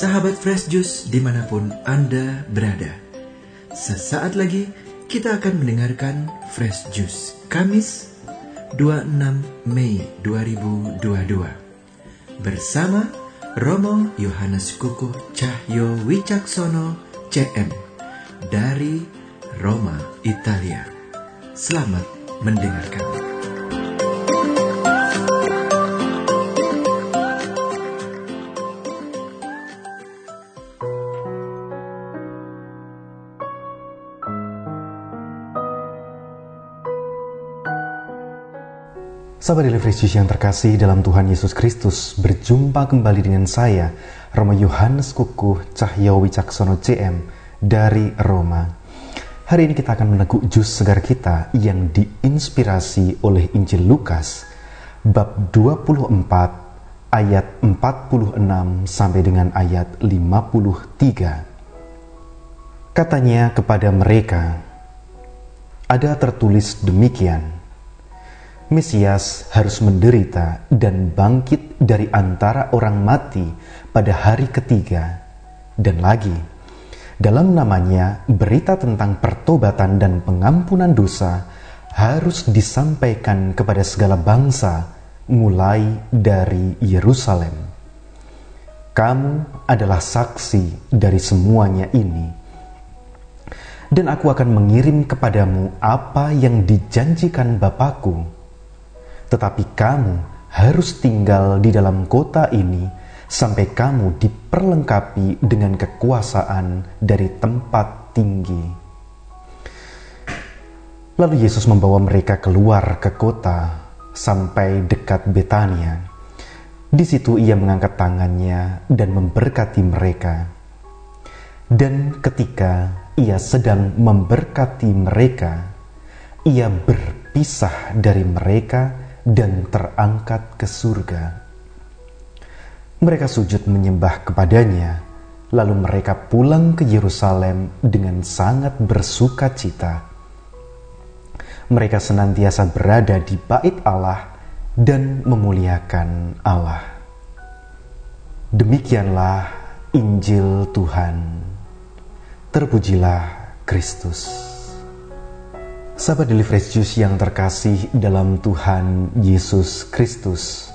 Sahabat Fresh Juice di mana pun Anda berada. Sesaat lagi kita akan mendengarkan Fresh Juice Kamis 26 Mei 2022 bersama Romo Yohanes Kuku Cahyo Wicaksono CM dari Roma, Italia. Selamat mendengarkan. Sahabat Daily Fresh yang terkasih dalam Tuhan Yesus Kristus, berjumpa kembali dengan saya, Romo Yohanes Kukuh Cahyo Wicaksono CM dari Roma. Hari ini kita akan meneguk jus segar kita yang diinspirasi oleh Injil Lukas, bab 24 ayat 46 sampai dengan ayat 53. Katanya kepada mereka, ada tertulis demikian, Mesias harus menderita dan bangkit dari antara orang mati pada hari ketiga. Dan lagi, dalam namanya berita tentang pertobatan dan pengampunan dosa harus disampaikan kepada segala bangsa mulai dari Yerusalem. Kamu adalah saksi dari semuanya ini. Dan aku akan mengirim kepadamu apa yang dijanjikan Bapakku tetapi kamu harus tinggal di dalam kota ini sampai kamu diperlengkapi dengan kekuasaan dari tempat tinggi. Lalu Yesus membawa mereka keluar ke kota sampai dekat Betania. Di situ ia mengangkat tangannya dan memberkati mereka. Dan ketika ia sedang memberkati mereka, ia berpisah dari mereka dan terangkat ke surga. Mereka sujud menyembah kepadanya, lalu mereka pulang ke Yerusalem dengan sangat bersuka cita. Mereka senantiasa berada di bait Allah dan memuliakan Allah. Demikianlah Injil Tuhan. Terpujilah Kristus. Sahabat Daily Fresh Juice yang terkasih dalam Tuhan Yesus Kristus.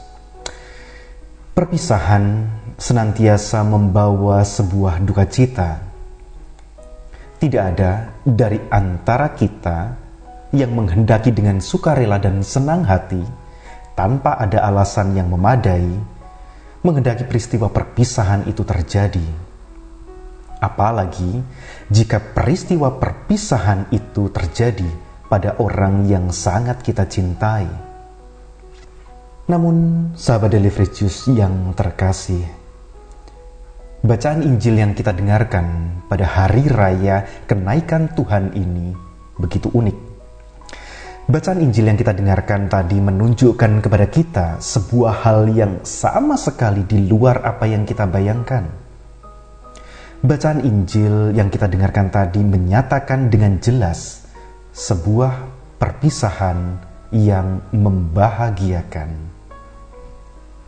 Perpisahan senantiasa membawa sebuah duka cita. Tidak ada dari antara kita yang menghendaki dengan sukarela dan senang hati tanpa ada alasan yang memadai menghendaki peristiwa perpisahan itu terjadi. Apalagi jika peristiwa perpisahan itu terjadi pada orang yang sangat kita cintai. Namun, sahabat Daily Juice yang terkasih, bacaan Injil yang kita dengarkan pada hari raya kenaikan Tuhan ini begitu unik. Bacaan Injil yang kita dengarkan tadi menunjukkan kepada kita sebuah hal yang sama sekali di luar apa yang kita bayangkan. Bacaan Injil yang kita dengarkan tadi menyatakan dengan jelas sebuah perpisahan yang membahagiakan.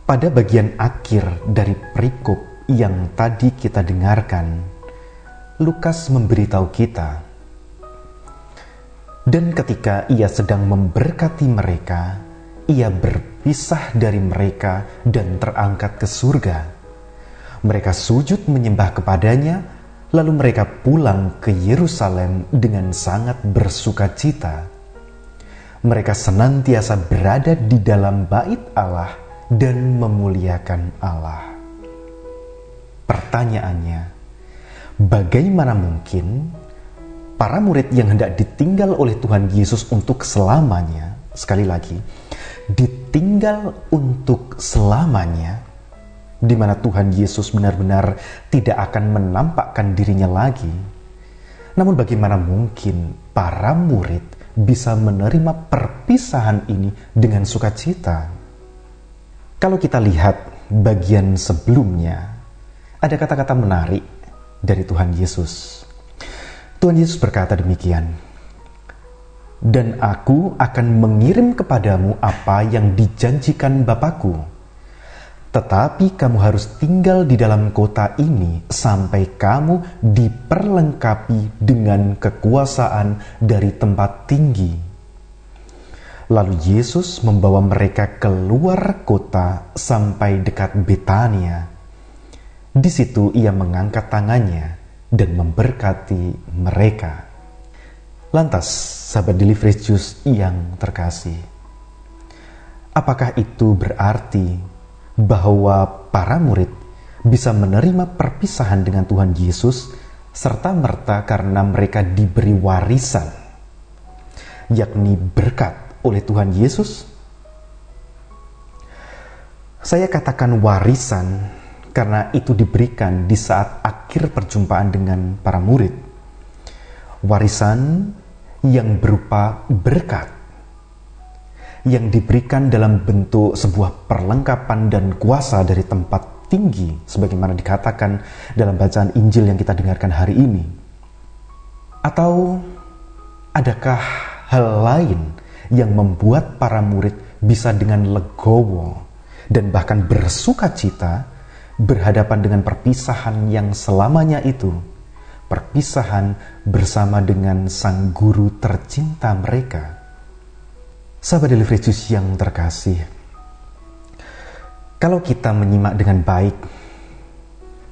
Pada bagian akhir dari perikop yang tadi kita dengarkan, Lukas memberitahu kita, dan ketika ia sedang memberkati mereka, ia berpisah dari mereka dan terangkat ke surga. Mereka sujud menyembah kepadanya Lalu mereka pulang ke Yerusalem dengan sangat bersuka cita. Mereka senantiasa berada di dalam bait Allah dan memuliakan Allah. Pertanyaannya, bagaimana mungkin para murid yang hendak ditinggal oleh Tuhan Yesus untuk selamanya, sekali lagi, ditinggal untuk selamanya, di mana Tuhan Yesus benar-benar tidak akan menampakkan dirinya lagi. Namun bagaimana mungkin para murid bisa menerima perpisahan ini dengan sukacita? Kalau kita lihat bagian sebelumnya, ada kata-kata menarik dari Tuhan Yesus. Tuhan Yesus berkata demikian, "Dan aku akan mengirim kepadamu apa yang dijanjikan Bapakku." Tetapi kamu harus tinggal di dalam kota ini sampai kamu diperlengkapi dengan kekuasaan dari tempat tinggi. Lalu Yesus membawa mereka keluar kota sampai dekat Betania. Di situ ia mengangkat tangannya dan memberkati mereka. Lantas, sahabat Delivery Juice yang terkasih, apakah itu berarti bahwa para murid bisa menerima perpisahan dengan Tuhan Yesus serta merta karena mereka diberi warisan, yakni berkat oleh Tuhan Yesus. Saya katakan warisan karena itu diberikan di saat akhir perjumpaan dengan para murid. Warisan yang berupa berkat yang diberikan dalam bentuk sebuah perlengkapan dan kuasa dari tempat tinggi sebagaimana dikatakan dalam bacaan Injil yang kita dengarkan hari ini? Atau adakah hal lain yang membuat para murid bisa dengan legowo dan bahkan bersuka cita berhadapan dengan perpisahan yang selamanya itu? Perpisahan bersama dengan sang guru tercinta mereka Sahabat Delivery Juice yang terkasih, kalau kita menyimak dengan baik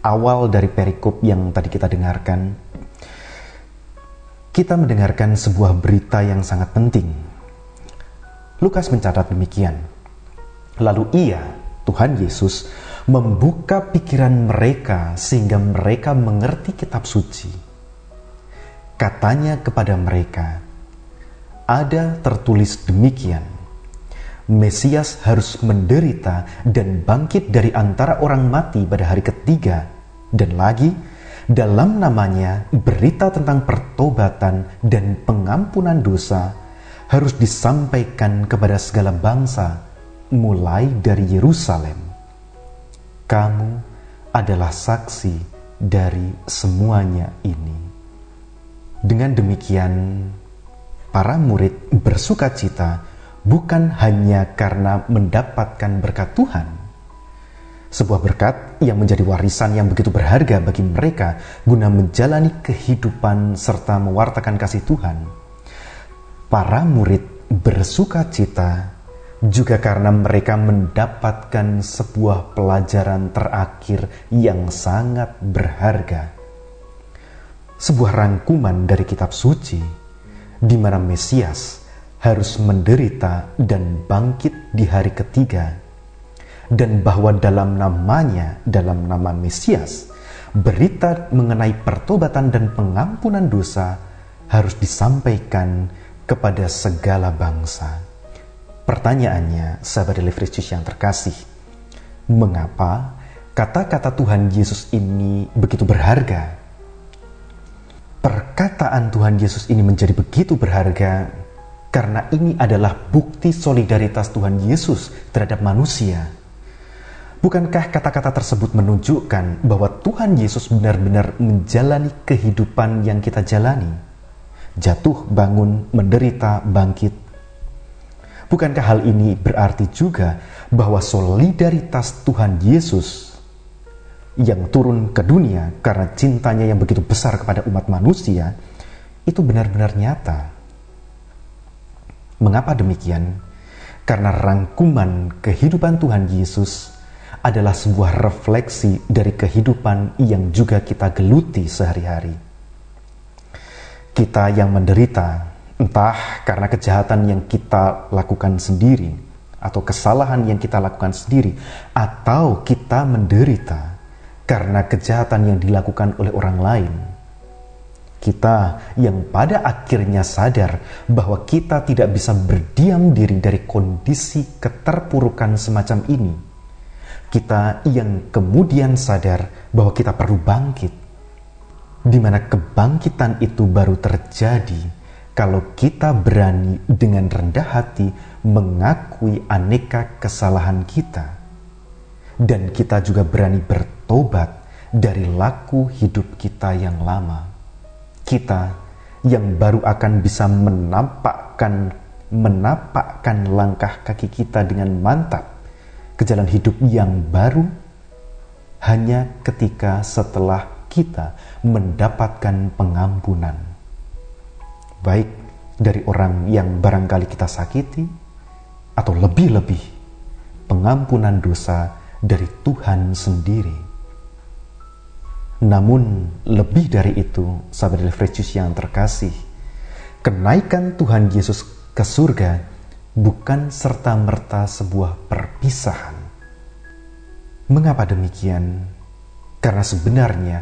awal dari perikop yang tadi kita dengarkan, kita mendengarkan sebuah berita yang sangat penting. Lukas mencatat demikian. Lalu ia, Tuhan Yesus, membuka pikiran mereka sehingga mereka mengerti kitab suci. Katanya kepada mereka, ada tertulis demikian. Mesias harus menderita dan bangkit dari antara orang mati pada hari ketiga. Dan lagi, dalam namanya berita tentang pertobatan dan pengampunan dosa harus disampaikan kepada segala bangsa, mulai dari Yerusalem. Kamu adalah saksi dari semuanya ini. Dengan demikian, para murid bersuka cita bukan hanya karena mendapatkan berkat Tuhan, sebuah berkat yang menjadi warisan yang begitu berharga bagi mereka guna menjalani kehidupan serta mewartakan kasih Tuhan. Para murid bersuka cita juga karena mereka mendapatkan sebuah pelajaran terakhir yang sangat berharga. Sebuah rangkuman dari kitab suci di mana Mesias harus menderita dan bangkit di hari ketiga, dan bahwa dalam namanya, dalam nama Mesias, berita mengenai pertobatan dan pengampunan dosa harus disampaikan kepada segala bangsa. Pertanyaannya, sahabat Delivery yang terkasih, mengapa kata-kata Tuhan Yesus ini begitu berharga perkataan Tuhan Yesus ini menjadi begitu berharga karena ini adalah bukti solidaritas Tuhan Yesus terhadap manusia. Bukankah kata-kata tersebut menunjukkan bahwa Tuhan Yesus benar-benar menjalani kehidupan yang kita jalani? Jatuh, bangun, menderita, bangkit. Bukankah hal ini berarti juga bahwa solidaritas Tuhan Yesus yang turun ke dunia karena cintanya yang begitu besar kepada umat manusia itu benar-benar nyata. Mengapa demikian? Karena rangkuman kehidupan Tuhan Yesus adalah sebuah refleksi dari kehidupan yang juga kita geluti sehari-hari. Kita yang menderita, entah karena kejahatan yang kita lakukan sendiri, atau kesalahan yang kita lakukan sendiri, atau kita menderita karena kejahatan yang dilakukan oleh orang lain. Kita yang pada akhirnya sadar bahwa kita tidak bisa berdiam diri dari kondisi keterpurukan semacam ini. Kita yang kemudian sadar bahwa kita perlu bangkit, di mana kebangkitan itu baru terjadi kalau kita berani dengan rendah hati mengakui aneka kesalahan kita dan kita juga berani bertobat dari laku hidup kita yang lama. Kita yang baru akan bisa menampakkan menapakkan langkah kaki kita dengan mantap ke jalan hidup yang baru hanya ketika setelah kita mendapatkan pengampunan. Baik dari orang yang barangkali kita sakiti, atau lebih-lebih pengampunan dosa dari Tuhan sendiri. Namun lebih dari itu, sahabat Elfrecius yang terkasih, kenaikan Tuhan Yesus ke surga bukan serta-merta sebuah perpisahan. Mengapa demikian? Karena sebenarnya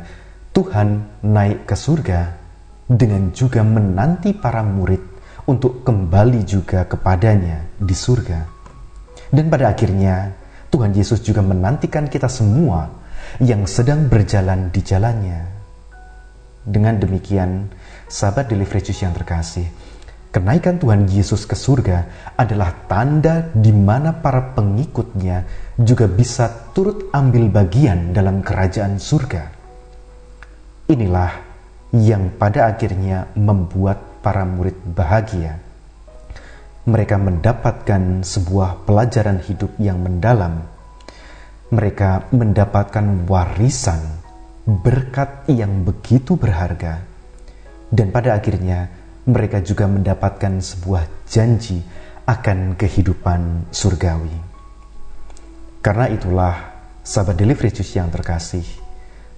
Tuhan naik ke surga dengan juga menanti para murid untuk kembali juga kepadanya di surga. Dan pada akhirnya, Tuhan Yesus juga menantikan kita semua yang sedang berjalan di jalannya. Dengan demikian, sahabat Delivrecus yang terkasih, kenaikan Tuhan Yesus ke surga adalah tanda di mana para pengikutnya juga bisa turut ambil bagian dalam kerajaan surga. Inilah yang pada akhirnya membuat para murid bahagia. Mereka mendapatkan sebuah pelajaran hidup yang mendalam. Mereka mendapatkan warisan berkat yang begitu berharga, dan pada akhirnya mereka juga mendapatkan sebuah janji akan kehidupan surgawi. Karena itulah, sahabat Delivrecus yang terkasih,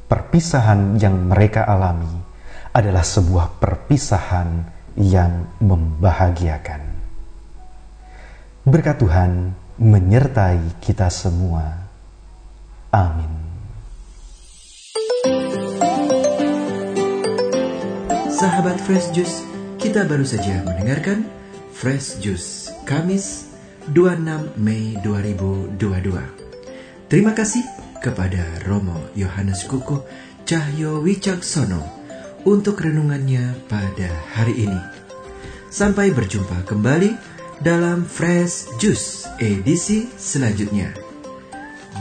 perpisahan yang mereka alami adalah sebuah perpisahan yang membahagiakan. Berkat Tuhan menyertai kita semua. Amin. Sahabat Fresh Juice, kita baru saja mendengarkan Fresh Juice Kamis 26 Mei 2022. Terima kasih kepada Romo Yohanes Kukuh Cahyo Wicaksono untuk renungannya pada hari ini. Sampai berjumpa kembali dalam Fresh Juice edisi selanjutnya.